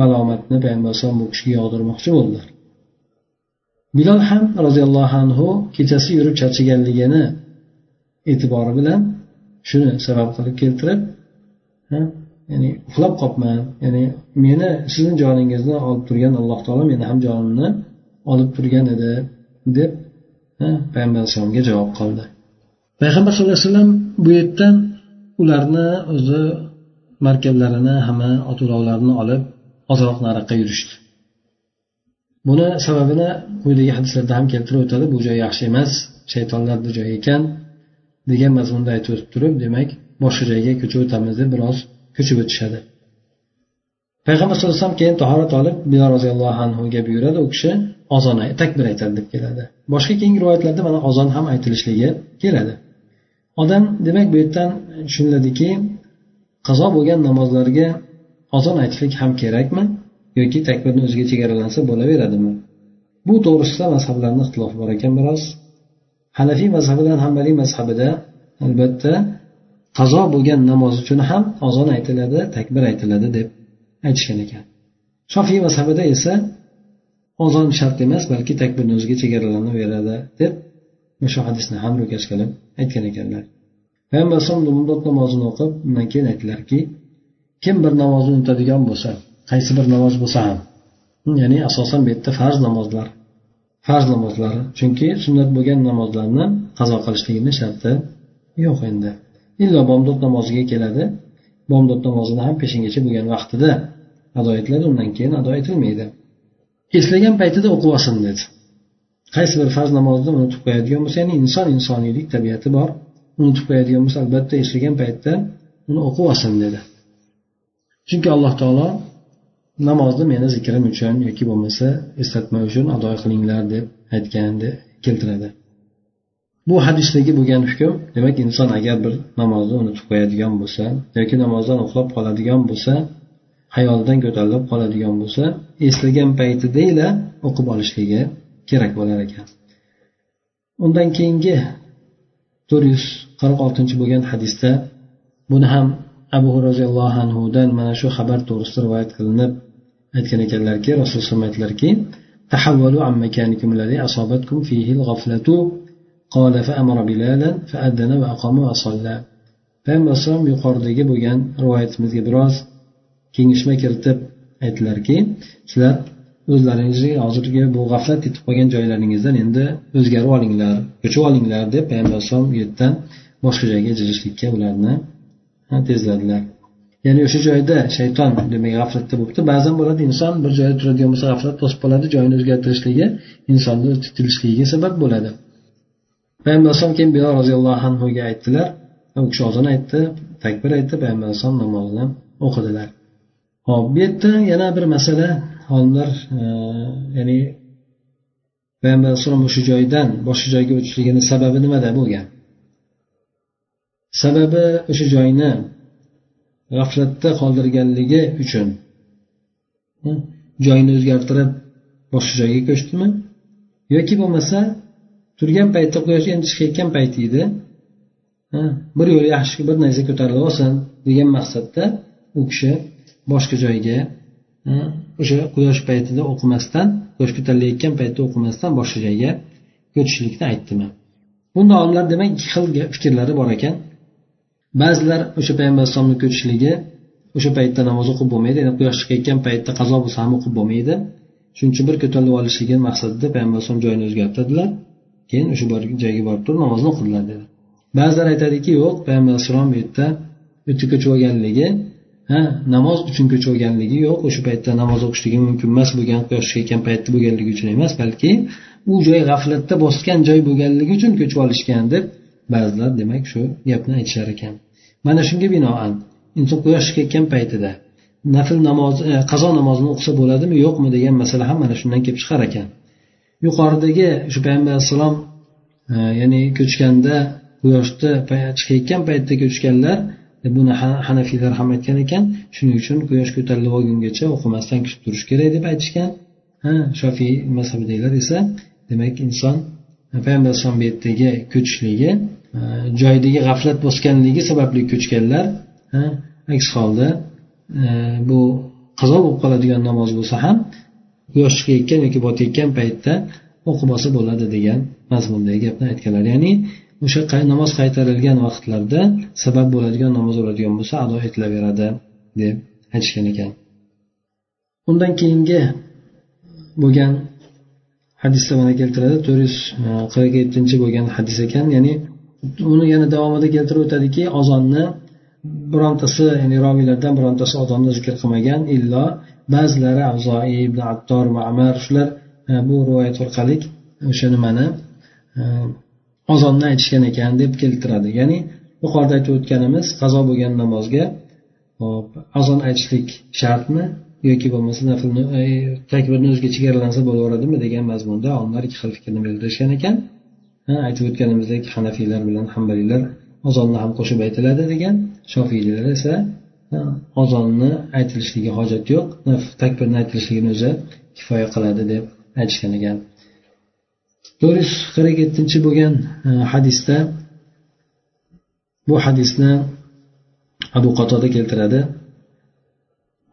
malomatni payg'ambar alayhisalom bu kishiga yog'dirmoqchi bo'ldilar. Bilol ham roziyallohu anhu kechasi yurib charchaganligini e'tibori bilan shuni sabab qilib keltirib ya'ni uxlab qolibman ya'ni meni sizni joningizni olib turgan alloh taolo meni ham jonimni olib turgan edi deb payg'ambar alayhisalomga javob qildi. Payg'ambar sallallohu alayhi vasallam bu yerdan ularni o'zi markablarini hamma ot ulovlarini olib ozroq nariqqa yurishdi. Buni sababini quyidagi hadislarda ham keltirib o'tadi. Bu joy yaxshi emas shaytonlar joyi ekan. Degan mazmunda aytib o'tib turib demak boshqa joyga ko'chib o'tamiz deb biroz ko'chib o'tishadi. Payg'ambar sallallohu alayhi vasallam keyin tahorat olib bilol roziyallohu anhuga buyuradi u kishi ozon takbir aytadi deb keladi. Boshqa keyingi rivoyatlarda mana ozon ham aytilishligi keladi. Odam demak bu yerdan tushuniladiki qazo bo'lgan namozlarga ozon aytishlik ham kerakmi yoki takbirni o'ziga chegaralansa bo'laveradimi? Bu to'g'risida mazhablarni ixtilofi bor ekan biroz. Hanafiy mazhabi bilan hambaliy mazhabida albatta qazo bo'lgan namoz uchun ham ozon aytiladi takbir aytiladi deb aytishgan ekan. Shofiy mazhabida esa ozon shart emas balki takbirni o'ziga chegaralanaveradi deb shu hadisni ham ro'kach qilib aytgan ekanlar. Payg'ambar alayhisalom namozini o'qib undan keyin aytdilarki kim bir namozni unutadigan bo'lsa qaysi bir namoz bo'lsa ham ya'ni asosan bu yerda farz namozlar farz namozlari chunki sunnat bo'lgan namozlarni qazo qilishligini sharti yo'q endi. Illo bomdod namoziga keladi. Bomdod namozini ham peshingacha bo'lgan vaqtida ado etiladi. Undan keyin ado etilmaydi. Eslagan paytida o'qib olsin dedi. Qaysi bir farz namozni unutib qo'yadigan bo'lsa ya'ni inson insoniylik tabiati bor. Unutib qo'yadigan bo'lsa albatta eslagan paytda uni o'qib olsin dedi. Chunki alloh taolo namozni meni zikrim uchun yoki bo'lmasa eslatma uchun ado qilinglar deb aytganni keltiradi. Bu hadisdagi bo'lgan hukm demak inson agar bir namozni unutib qo'yadigan bo'lsa yoki namozdan uxlab qoladigan bo'lsa hayolidan ko'tarilib qoladigan bo'lsa eslagan paytidaila o'qib olishligi kerak bo'lar ekan. Undan keyingi to'rt yuz qirq oltinchi bo'lgan hadisda buni ham abu roziyallohu anhudan mana shu xabar to'g'risida rivoyat qilinib aytgan ekanlarki rasululloh aytdilarki تحولوا عن مكانكم الذي أصابتكم فيه الغفلة قال فأمر بلالا فأذن وأقام وصلى payg'ambar alayhisalom yuqoridagi bo'lgan rivoyatimizga biroz kengashma kiritib aytdilarki sizlar o'zlaringizni hozirgi bu g'aflat yetib qolgan joylaringizdan endi o'zgarib olinglar ko'chib olinglar deb payg'ambar alayhisalom u yerdan boshqa joyga jirishlikka ularni tezladilar Ya'ni o'sha joyda shayton demak g'aflatda bo'libdi. Ba'zan bo'ladi inson bir joyda turadigan bo'lsa g'aflat bosib qoladi joyini o'zgartirishligi insonni tutilishligiga sabab bo'ladi. Payg'ambar alayhisalom keyin bilol roziyallohu anhuga aytdilar. U kishi ozon aytdi takbir aytdi payg'ambar alayhisalom namozni o'qidilar. Hop bu yerda yana bir masala olimlar e, ya'ni payg'ambar alayhissalom o'sha joydan boshqa joyga o'tishligini sababi nimada bo'lgan? Sababi o'sha joyni g'aflatda qoldirganligi uchun. Joyini o'zgartirib boshqa joyga ko'chdimi? Yoki bo'lmasa turgan paytda quyosh endi chiqayotgan payti edi. Bir yo'l yaxshi bir narsa ko'tarilib olsin degan maqsadda u kishi boshqa joyga o'sha quyosh paytida o'qimasdan quyosh ko'tarilayotgan paytda o'qimasdan boshqa joyga ko'chishlikni aytdimi? Bunda olimlar demak ikki xil fikrlari bor ekan. Ba'zilar o'sha payg'ambar alayhisalomni ko'chishligi o'sha paytda namoz o'qib bo'lmaydi ya'ni quyosh chiqayotgan paytda qazo bo'lsa ham o'qib bo'lmaydi. Shuning uchun bir ko'tarilib olishligi maqsadida payg'ambar alayhisalom joyini o'zgartirdilar. Keyin o'sha joyga borib turib namozni o'qidilar dedi. Ba'zilar aytadiki yo'q payg'ambar alayhissalom bu yerda u yerga ko'chib olganligi ha namoz uchun ko'chib olganligi yo'q o'sha paytda namoz o'qishligi mumkin emas bo'lgan quyosh chiqayotgan paytda bo'lganligi uchun emas balki u joy g'aflatda bosgan joy bo'lganligi uchun ko'chib olishgan deb ba'zilar demak shu gapni aytishar ekan. Mana shunga binoan inson quyosh chiqayotgan paytida nafl namoz e, qazo namozini o'qisa bo'ladimi yo'qmi degan masala ham mana shundan kelib chiqar ekan. Yuqoridagi shu payg'ambar alayhissalom e, ya'ni ko'chganda quyoshni chiqayotgan paytda ko'chganlar e, buni hanafiylar ham aytgan ekan shuning uchun quyosh ko'tarilib olgungacha o'qimasdan kutib turish kerak deb aytishgan. Ha shofiy mazhabidagilar esa demak inson e, payg'ambar alayhisalom bu yerdagi ko'chishligi Э, joydagi joyidagi g'aflat bosganligi sababli ko'chganlar aks holda e, bu qazo bo'lib qoladigan namoz bo'lsa ham quyosh chiqayotgan yoki botayotgan paytda o'qib olsa bo'ladi degan mazmundagi gapni aytganlar. Ya'ni o'sha namoz qaytarilgan vaqtlarda sabab bo'ladigan namoz bo'ladigan bo'lsa ado etilaveradi deb aytishgan ekan. Undan keyingi bo'lgan hadisda mana keltiradi. to'rt yuz e, qirq yettinchi bo'lgan hadis ekan. Ya'ni uni yana davomida keltirib o'tadiki ozonni birontasi ya'ni roviylardan birontasi ozonni zikr qilmagan illo ba'zilari avzoi ibn attor mamar shular e, bu rivoyat orqali o'sha nimani e, ozonni aytishgan ekan deb keltiradi. Ya'ni yuqorida aytib o'tganimiz qazo bo'lgan namozga hop azon aytishlik shartmi yoki bo'lmasa naflni e, takbirni o'ziga chegaralansa bo'laveradimi degan mazmunda olimlar ikki xil fikrni bildirishgan ekan. aytib o'tganimizdek hanafiylar bilan hambaliylar ozonni ham qo'shib aytiladi degan shofiylar esa ozonni aytilishligi hojat yo'q takbirni aytilishligini o'zi kifoya qiladi deb aytishgan ekan to'rt yuz qirq yettinchi bo'lgan e, hadisda bu hadisni abu qatoda keltiradi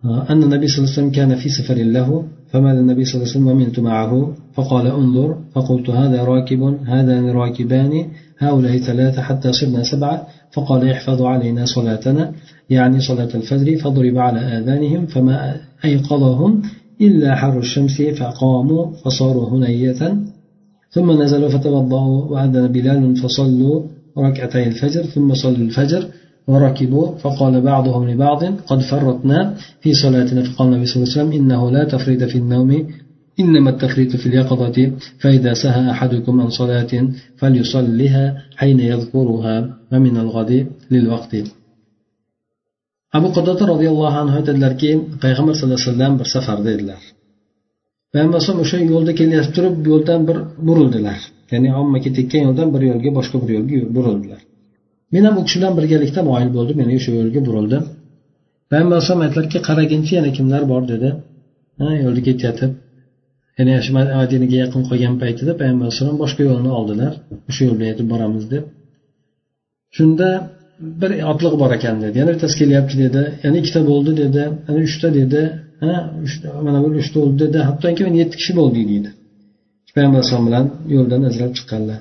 أن النبي صلى الله عليه وسلم كان في سفر له فمال النبي صلى الله عليه وسلم ومنت معه؟ فقال انظر. فقلت هذا راكب هذان راكبان هؤلاء ثلاثة حتى صرنا سبعة. فقال احفظ علينا صلاتنا. يعني صلاة الفجر فضرب على آذانهم فما أيقظهم إلا حر الشمس فقاموا فصاروا هنية ثم نزلوا فتوضأوا وأذن بلال فصلوا ركعتي الفجر ثم صلوا الفجر. وركبوا فقال بعضهم لبعض قد فرطنا في صلاتنا. فقال النبي صلى الله عليه وسلم إنه لا تفريد في النوم إنما التفريد في اليقظة فإذا سهى أحدكم عن صلاة فليصليها حين يذكرها ومن الغد للوقت. أبو قضاة رضي الله عنه هذا الأركي بيغمر صلى الله عليه وسلم بسفر ذي الله فأما صلى الله عليه وسلم يقول لك بر برود الله يعني عمك تكين يقول بر يولد بشك بر يولد برود الله men ham u kishi bilan birgalikda moyil bo'ldim ya'ni o'sha yo'lga burildim. Payg'ambar alayhisalom aytdilarki qaraginchi yana kimlar bor dedi. Yo'lda ketayotib ya'ni shu madinaga yaqin qolgan paytida payg'ambar alayhisalom boshqa yo'lni oldilar. O'sha yo'l bilan yetib boramiz deb. Shunda bir otliq bor ekan dedi. Yana bittasi kelyapti dedi. Yana ikkita bo'ldi dedi. Yana uchta dedi. Ha mana bu uchta bo'ldi dedi. Hattoki men yetti kishi bo'ldik deydi. Payg'ambar alayhisalom bilan yo'ldan ajralib chiqqanlar.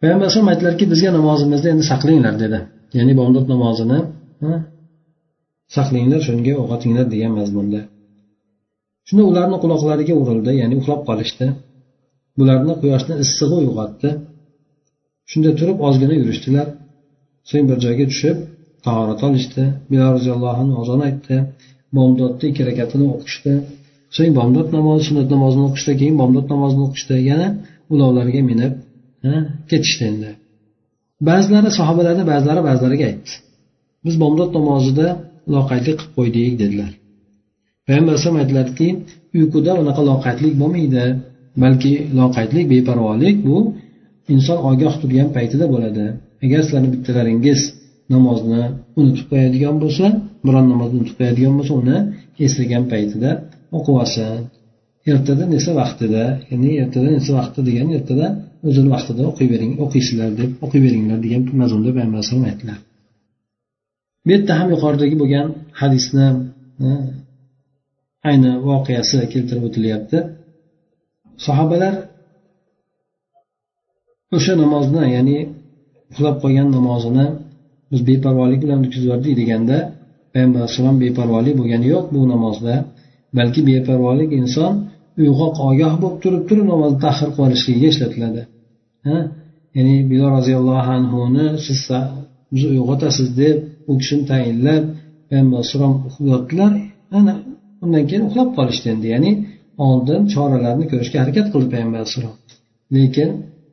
Payg'ambar alayhisalom aytdilarki bizga namozimizni endi saqlanglar dedi. Ya'ni bomdod namozini saqlanglar shunga o'qotinglar degan mazmunda. Shunda ularni quloqlariga urildi ya'ni uxlab qolishdi. Bularni quyoshni issig'i uyg'otdi. Shunda turib ozgina yurishdilar. So'ng bir joyga tushib tahorat olishdi. Bilol roziyallohu anhu ozon aytdi. Bomdodni ikki rakatini o'qishdi. So'ng bomdod namozi sunnat namozini o'qishdi keyin bomdod namozini o'qishdi. Yana ulovlarga minib ketishdi endi. Ba'zilari sahobalarni ba'zilari ba'zilariga aytdi. Biz bomdod namozida loqaydlik qilib qo'ydik dedilar. Payg'ambar alayhisalom aytdilarki uyquda unaqa loqaydlik bo'lmaydi balki loqaydlik beparvolik bu inson ogoh turgan paytida bo'ladi. Agar sizlarni bittalaringiz namozni unutib qo'yadigan bo'lsa biron namozni unutib qo'yadigan bo'lsa uni eslagan paytida o'qib olsin ertadan esa vaqtida ya'ni ertadan esa vaqtida degani ertada o'zini vaqtida o'qiyvering o'qiysizlar deb o'qiyveringlar degan mazmunda payg'ambar alayhisalom aytdilar. Bu yerda ham yuqoridagi bo'lgan hadisni e, ayni voqeasi keltirib o'tilyapti. Sahobalar o'sha namozni ya'ni uxlab qolgan namozini biz beparvolik bilan o'tkazibyubordik deganda payg'ambar alayhissalom beparvolik bo'lgani yo'q bu namozda balki beparvolik inson uyg'oq ogoh bo'lib turib turib namozni tahir qilib olishligiga ishlatiladi ya'ni bilol roziyallohu anhuni siz bizni uyg'otasiz deb u kishini tayinlab payg'ambar alayhissalom yotdilar ana undan keyin uxlab qolishdi endi. Ya'ni oldin choralarni ko'rishga harakat qildi payg'ambar alayhissalom lekin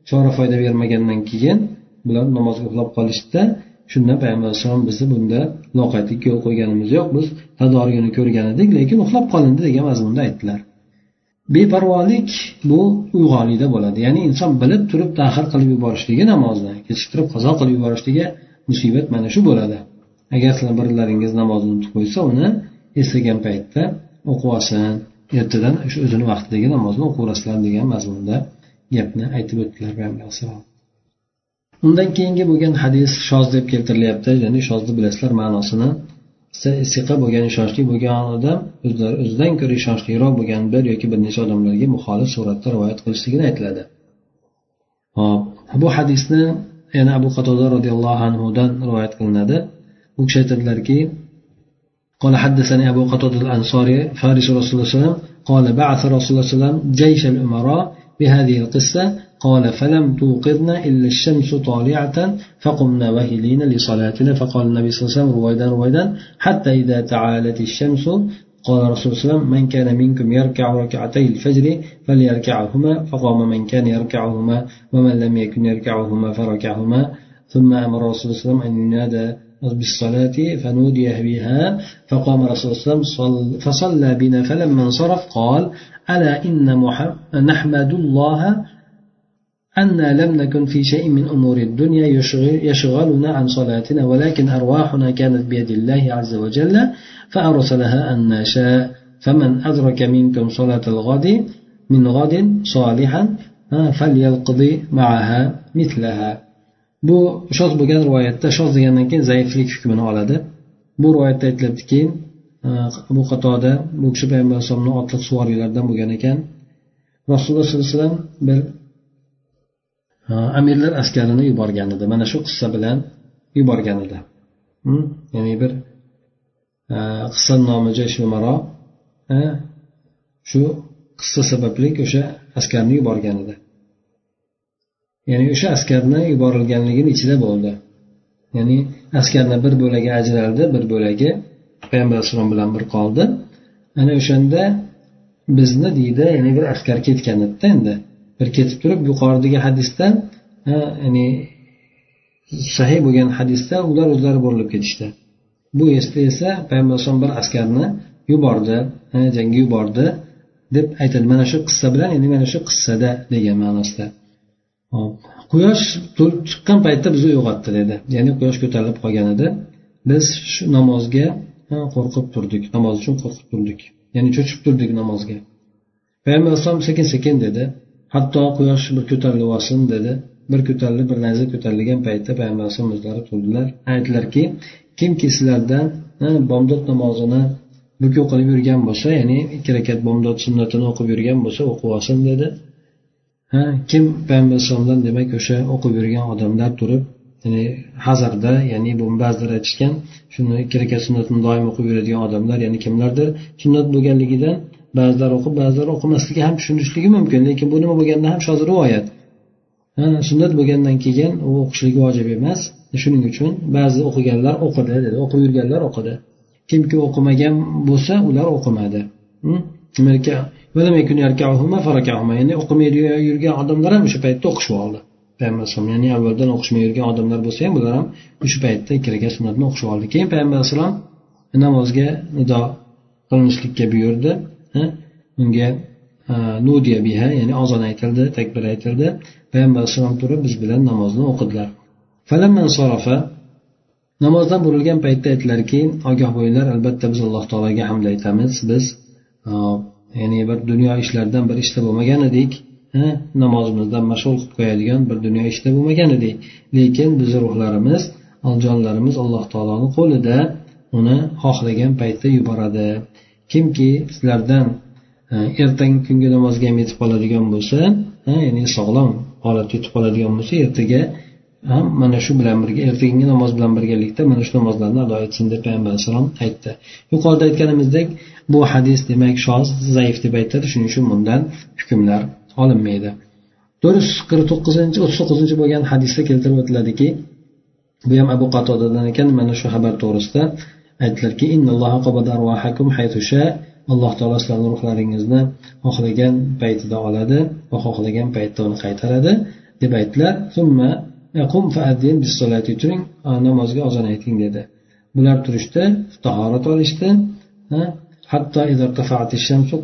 chora foyda bermagandan keyin bular namozga uxlab qolishdida shunda payg'ambar alayhissalom bizni bunda loqaydlikka yo'l qo'yganimiz yo'q biz tadorigini ko'rgan edik lekin uxlab qolindi degan mazmunda aytdilar. Beparvolik bu uyg'onlikda bo'ladi. Ya'ni inson bilib turib tahir qilib yuborishligi namozni kechiktirib qazo qilib yuborishligi musibat mana shu bo'ladi. Agar sizlar birlaringiz namozni unutib qo'ysa uni eslagan paytda o'qib olsin ertadan shu o'zini vaqtidagi namozni o'qiyverasizlar degan mazmunda gapni aytib o'tdilar payg'ambar undan keyingi bo'lgan hadis shoz deb keltirilyapti. Ya'ni shozni bilasizlar ma'nosini siqa bo'lgan ishonchli bo'lgan odam o'zlari o'zidan ko'ra ishonchliroq bo'lgan bir yoki bir necha odamlarga muxolif suratda rivoyat qilishligini aytiladi hop bu hadisni yana abu qatoda roziyallohu anhudan rivoyat qilinadi u kishi aytadilarki قال حدثني أبو قتادة الأنصاري فارس رسول الله صلى الله عليه وسلم قال بعث رسول الله صلى الله عليه وسلم جيش الأمراء بهذه القصة قال فلم توقظنا إلا الشمس طالعة فقمنا وهلين لصلاتنا. فقال النبي صلى الله عليه وسلم رويدا رويدا حتى إذا تعالت الشمس قال رسول الله صلى الله عليه وسلم من كان منكم يركع ركعتي الفجر فليركعهما فقام من كان يركعهما ومن لم يكن يركعهما فركعهما. ثم أمر رسول الله صلى الله عليه وسلم أن ينادى بالصلاة فنودي بها. فقام رسول الله صلى فصلى بنا. فلما انصرف قال ألا إن نحمد الله أنا لم نكن في شيء من أمور الدنيا يشغلنا عن صلاتنا ولكن أرواحنا كانت بيد الله عز وجل فأرسلها أن نشاء فمن أدرك منكم صلاة الغد من غد صالحا فليقضي معها مثلها bu shoz bo'lgan rivoyatda shoz degandan keyin zaiflik hukmini oladi bu rivoyatda aytilyaptiki bu qatoda bu kishi payg'ambar alayhisalomni otliq suvoriylardan bo'lgan ekan rasululloh sollallohu alayhi vasallam bir amirlar askarini yuborgan edi. Mana shu qissa bilan yuborgan edi. Ya'ni bir e, qissa nomi jayshumaro e, shu qissa sababli o'sha askarni yuborgan edi. Ya'ni o'sha askarni yuborilganligini ichida bo'ldi. Ya'ni askarni bir bo'lagi ajraldi bir bo'lagi payg'ambar alayhissalom bilan bir qoldi. Ana o'shanda bizni deydi ya'ni bir askar ketgan edida endi. Bir ketib turib yuqoridagi hadisda ya'ni sahiy bo'lgan hadisda ular o'zlari burilib ketishdi. Bu esda esa payg'ambar alayhisalom bir askarni yubordi jangga yubordi deb aytadi mana shu qissa bilan endi mana shu qissada degan ma'nosida quyosh chiqqan paytda bizni uyg'otdi dedi. Ya'ni quyosh ko'tarilib qolgan edi. Biz shu namozga qo'rqib turdik namoz uchun qo'rqib turdik. Ya'ni cho'chib turdik namozga. Payg'ambar alayhisalom sekin sekin dedi. Hatto quyosh bir ko'tarilib olsin dedi. Bir ko'tarilib bir lahza ko'tarilgan paytda payg'ambar alayhisalom o'zlari turdilar. Aytdilarki kimki sizlardan bomdod namozini buku qilib yurgan bo'lsa ya'ni ikki rakat bomdod sunnatini o'qib yurgan bo'lsa o'qib olsin dedi. Ha kim payg'ambar alayhisalomdan demak o'sha o'qib yurgan odamlar turib ya'ni hazarda ya'ni bu ba'zilar aytishgan shuni ikki rakat sunnatini doim o'qib yuradigan odamlar ya'ni kimlardir sunnat bo'lganligidan ba'zilar o'qib ba'zilar o'qimasligi ham tushunishligi mumkin lekin bu nima bo'lganda ham shoz rivoyat. Sunnat bo'lgandan keyin u o'qishligi vojib emas. Shuning uchun ba'zi o'qiganlar o'qidi dedi. O'qib yurganlar o'qidi. Kimki o'qimagan bo'lsa ular o'qimadi. Hm? Ya'ni o'qimay yurgan odamlar ham o'sha paytda o'qishib oldi. Payg'ambar alayhisalom ya'ni avvaldan o'qishmay yurgan odamlar bo'lsa ham bular ham o'sha paytda ikki sunnatni o'qishib oldi. Keyin payg'ambar alayhissalom namozga nido qilinishlikka buyurdi. Unga nudiya biha ya'ni ozon aytildi takbir aytildi. Payg'ambar alayhissalom turib biz bilan namozni o'qidilar. Namozdan burilgan paytda aytdilarki ogoh bo'linglar albatta biz alloh taologa hamd aytamiz. Biz ya'ni bir dunyo ishlaridan bir ishda bo'lmagan edik. Namozimizdan mashg'ul qilib qo'yadigan bir dunyo ishda bo'lmagan edik. Lekin bizni ruhlarimiz jonlarimiz alloh taoloni qo'lida uni xohlagan paytda yuboradi. Kimki sizlardan e, ertangi kungi namozga ham yetib qoladigan bo'lsa e, ya'ni sog'lom holatda yetib qoladigan bo'lsa ertaga ham mana shu bilan birga ertangi namoz bilan birgalikda mana shu namozlarni ado etsin deb payg'ambar alayhissalom aytdi. Yuqorida aytganimizdek bu hadis demak shoz zaif deb aytadi shuning uchun bundan hukmlar olinmaydi. To'rt yuz qirq to'qqizinchi o'ttiz to'qqizinchi bo'lgan hadisda keltirib o'tiladiki bu ham abu qatodadan ekan mana shu xabar to'g'risida aytdilarki alloh taolo sizlarni ruhlaringizni xohlagan paytida oladi va xohlagan paytda uni qaytaradi deb aytdilar. Turing namozga ozon ayting dedi. Bular turishdi tahorat olishdi hatto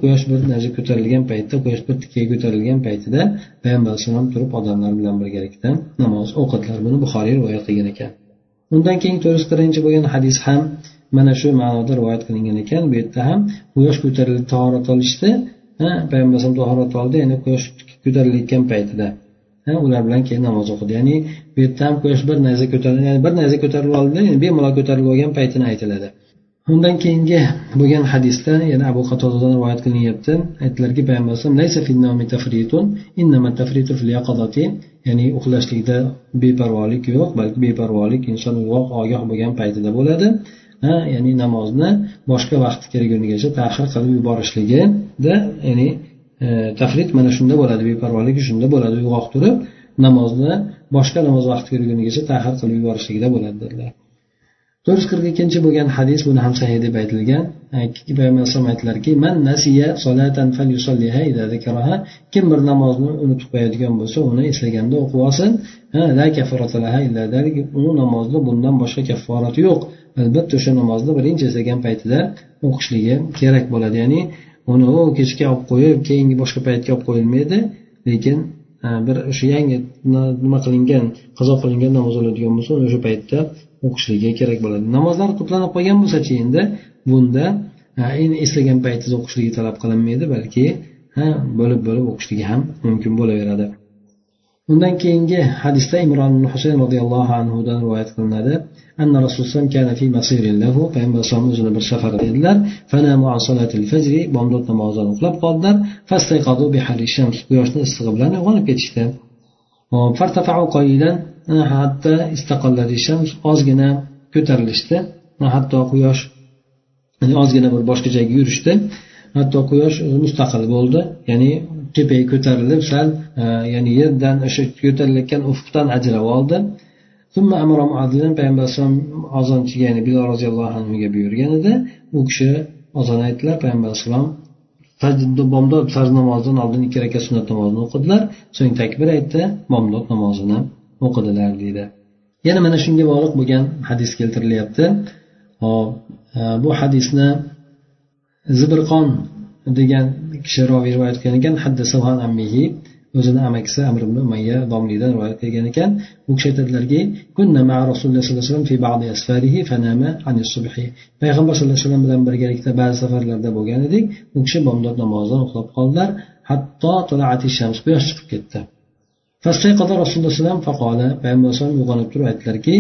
quyosh bir narsa ko'tarilgan paytda quyosh bir tikkaga ko'tarilgan paytida payg'ambar alayhissalom turib odamlar bilan birgalikda namoz o'qidilar buni buxoriy rivoyat qilgan ekan. Undan keyin to'rt yuz qirqinchi bo'lgan hadis ham mana shu ma'noda rivoyat qilingan ekan. Bu yerda ham quyosh ko'tarilib tahorat olishdi. Payg'ambar alayhisalom tahorat oldi ya'ni quyosh ko'tarilayotgan paytida. Ular bilan keyin namoz o'qidi. Ya'ni bu yerda ham quyosh bir narsa ko'tarildi ya'ni bir narsa ko'tarilib oldida bemalol ko'tarilib olgan paytini aytiladi. Undan keyingi bo'lgan hadisda yana abu qatodadan rivoyat qilinyapti. Aytdilarki payg'ambar alayhisalom ya'ni uxlashlikda beparvolik yo'q balki beparvolik inson uyg'oq ogoh bo'lgan paytida bo'ladi. Ya'ni namozni boshqa vaqt kelgunigacha tahir qilib yuborishligida ya'ni e, tafrit mana shunda bo'ladi beparvolik shunda bo'ladi. Uyg'oq turib namozni boshqa namoz vaqti kelgunigacha tahir qilib yuborishligida bo'ladi dedilar. To'rt yuz qirq ikkinchi bo'lgan hadis buni ham sahih deb aytilgan. Payg'ambar alayhisalom aytdilarki man nasiya solatan kim bir namozni unutib qo'yadigan bo'lsa uni eslaganda o'qib olsin. U namozni bundan boshqa kafforati yo'q. Albatta o'sha namozni birinchi eslagan paytida o'qishligi kerak bo'ladi. Ya'ni uni u kechga olib qo'yib keyingi boshqa paytga olib qo'yilmaydi lekin bir o'sha yangi nima qilingan qazo qilingan namoz o'ladigan bo'lsa o'sha paytda o'qishligi kerak bo'ladi. Namozlar to'planib qolgan bo'lsachi endi bunda endi eslagan paytida o'qishligi talab qilinmaydi balki bo'lib bo'lib o'qishligi ham mumkin bo'laveradi. undan keyingi hadisda imron ibn husayn roziyallohu anhudan rivoyat qilinadi. Anna rasululloh kana fi masirin lahu payg'ambar o'zini bir safar edilar fanamu an salatil fajr bomdod namozini uxlab qoldilar. Fastayqadu bi shams quyoshni issig'i bilan uyg'onib ketishdi. Fartafau qoyidan hatta istaqallati shams ozgina ko'tarilishdi. Hatto quyosh ozgina bir boshqa joyga yurishdi. Hatto quyosh mustaqil bo'ldi ya'ni tepaga ko'tarilib sal e, ya'ni yerdan o'sha ko'tarilayotgan ufqdan ajrab oldi. Payg'ambar alayhisalom ozonchiga ya'ni bilol roziyallohu anhuga buyurgan edi. U kishi ozon aytdilar payg'ambar alayhissalom bomdod farz namozidan oldin ikki rakat sunnat namozini o'qidilar. So'ng takbir aytdi bomdod namozini o'qidilar deydi. Yana mana shunga bog'liq bo'lgan hadis keltirilyapti. Hop e, bu hadisni zibirqon degan kishi roviy rivoyat qilgan ekan. Haddasa ammihi o'zini amakisi amr ibn umayya domlidan rivoyat qilgan ekan. U kishi aytadilarki kunna ma rasululloh sallallohu alayhi vasallam fanama anis subhi. Payg'ambar sallallohu alayhi vasallam bilan birgalikda ba'zi safarlarda bo'lgan edik. U kishi bomdod namozidan uxlab qoldilar. Hatto tolaati shams quyosh chiqib ketdi. Fastayqada rasululloh alayhi vasallam faqola payg'ambar alayhisalom uyg'onib turib aytdilarki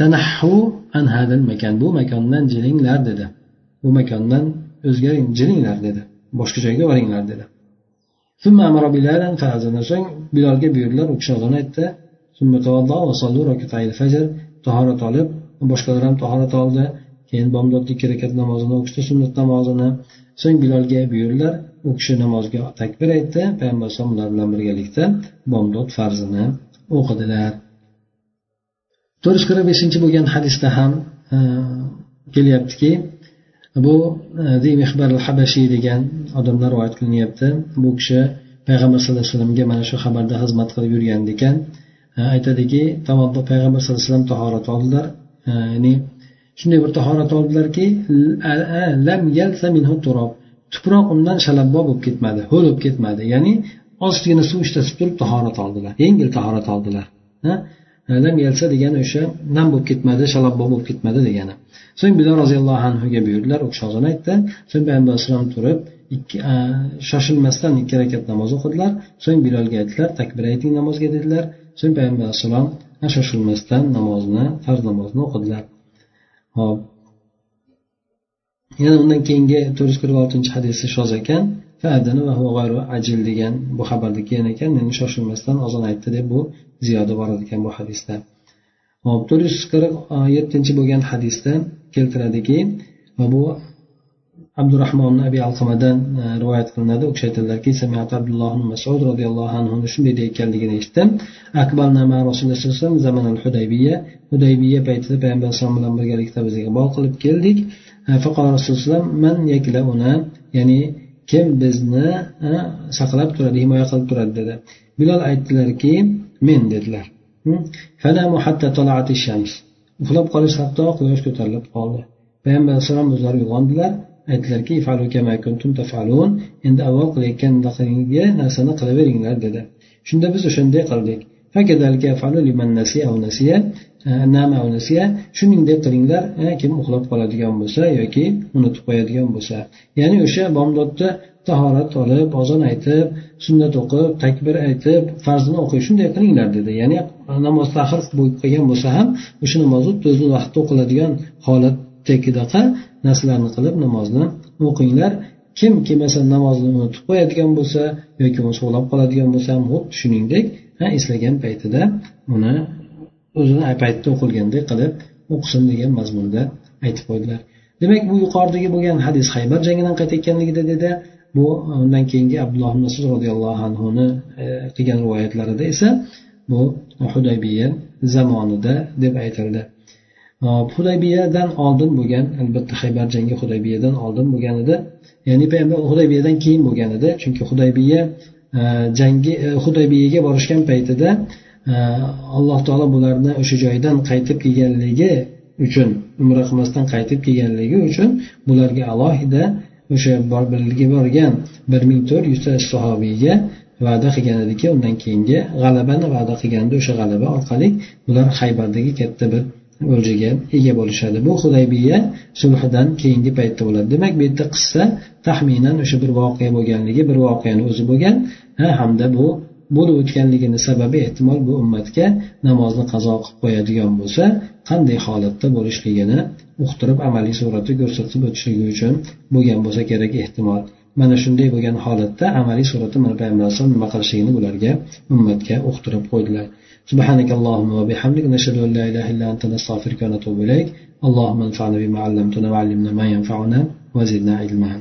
tanahhu an hadal makan bu makondan jilinglar dedi. Bu makondan o'zgaring jilinglar dedi. Boshqa joyga boringlar dedi. So'ng bilolga buyurdilar u kishi ozon aytdi. Tahorat olib boshqalar ham tahorat oldi. Keyin bomdodlik ikki rakat namozini o'qishdi sunnat namozini. So'ng bilolga buyurdilar u kishi namozga takbir aytdi payg'ambar alayhisalom ular bilan birgalikda bomdod farzini o'qidilar. To'rt yuz qirq beshinchi bo'lgan hadisda ham kelyaptiki bu e, habashiy degan odamlar rivoyat qilinyapti. Bu kishi payg'ambar sallallohu alayhi vasallamga mana shu xabarda xizmat qilib yurgan ekan. E, aytadiki payg'ambar sallallohu alayhi vasallam tahorat oldilar. E, ya'ni shunday bir tahorat oldilarki tuproq undan shalabbo bo'lib ketmadi ho'l bo'lib ketmadi. Ya'ni ozgina suv ishlatib turib tahorat oldilar. Yengil tahorat oldilar. Lam yalsa degani o'sha nam bo'lib ketmadi shalabbo bo'lib ketmadi degani. So'ng bilol roziyallohu anhuga buyurdilar u kishi ozon aytdi. So'ng payg'ambar alayhisalom turib ikki shoshilmasdan ikki rakat namoz o'qidilar. So'ng bilolga aytdilar takbir ayting namozga dedilar. So'ng payg'ambar alayhissalom shoshilmasdan namozni farz namozni o'qidilar. Hop. Yana undan keyingi to'rt yuz qirq oltinchi hadisi shoz ekan. Ajil degan bu xabarda kelgan ekan endi shoshilmasdan ozon aytdi deb bu ziyoda bor ekan bu hadisda. Hop to'rt yuz qirq yettinchi bo'lgan hadisda keltiradiki va bu abdurahmon abi alqamadan e, rivoyat qilinadi. U kishi aytadilarki abdulloh masud roziyallohu anhuni shunday deyayotganligini eshitdim. Akbalnama rasululloh zaman hudaybiya hudaybiya paytida payg'ambar alayhisalom bilan birgalikda biz iqbol qilib keldik. E, faqol rasululloh man yaklauna ya'ni kim bizni saqlab turadi himoya qilib turadi dedi. Bilol aytdilarki men dedilar. Uxlab qolish hatto quyosh ko'tarilib qoldi. Payg'ambar alayhissalom o'zlari uyg'ondilar aytdilarki endi avval qilayotgan narsani qilaveringlar dedi. Shunda biz o'shanday qildik. Na shuningdek qilinglar kim uxlab qoladigan bo'lsa yoki unutib qo'yadigan bo'lsa. Ya'ni o'sha bomdodda tahorat olib ozon aytib sunnat o'qib takbir aytib farzini o'qiy shunday qilinglar dedi. Ya'ni namoz tahir bo'lib qolgan bo'lsa ham o'sha namozni o'zini vaqtida o'qiladigan holatdagidaqa narsalarni qilib namozni o'qinglar. Kim kelmasa namozni unutib qo'yadigan bo'lsa yoki bo'lmasa uxlab qoladigan bo'lsa ham xuddi shuningdek eslagan paytida uni o'zini paytda o'qilgandek qilib o'qisin degan mazmunda aytib qo'ydilar. Demak bu yuqoridagi bo'lgan hadis haybar jangidan qaytayotganligida dedi. Bu undan keyingi abdulloh masud roziyallohu anhuni e, qilgan rivoyatlarida esa bu hudaybiya zamonida deb aytildi. E, hudaybiyadan oldin bo'lgan albatta haybar jangi hudaybiyadan oldin bo'lgan edi. Ya'ni payg'ambar hudaybiyadan keyin bo'lgan edi. Chunki hudaybiya e, jangi hudaybiyaga borishgan paytida alloh taolo bularni o'sha joydan qaytib kelganligi uchun umra qilmasdan qaytib kelganligi uchun bularga alohida o'sha birga borgan bir ming to'rt yuzta sahobiyga va'da qilgan ediki undan keyingi g'alabani va'da qilganda o'sha g'alaba orqali ular haybardagi katta bir o'ljaga ega bo'lishadi. Bu hudaybiya sulhidan keyingi paytda bo'ladi. Demak bu yerda qissa taxminan o'sha bir voqea bo'lganligi bir voqeani o'zi bo'lgan hamda bu bo'lib o'tganligini sababi ehtimol bu ummatga namozni qazo qilib qo'yadigan bo'lsa qanday holatda bo'lishligini uqtirib amaliy suratda ko'rsatib o'tishligi uchun bo'lgan bo'lsa kerak ehtimol mana shunday bo'lgan holatda amaliy suratda mana payg'ambar alayhisalom nima qilishligini ularga ummatga uqtirib qo'ydilar سبحانك اللهم وبحمدك نشهد أن لا إله إلا أنت نستغفرك ونتوب إليك اللهم انفعنا بما علمتنا وعلمنا ما ينفعنا وزدنا علما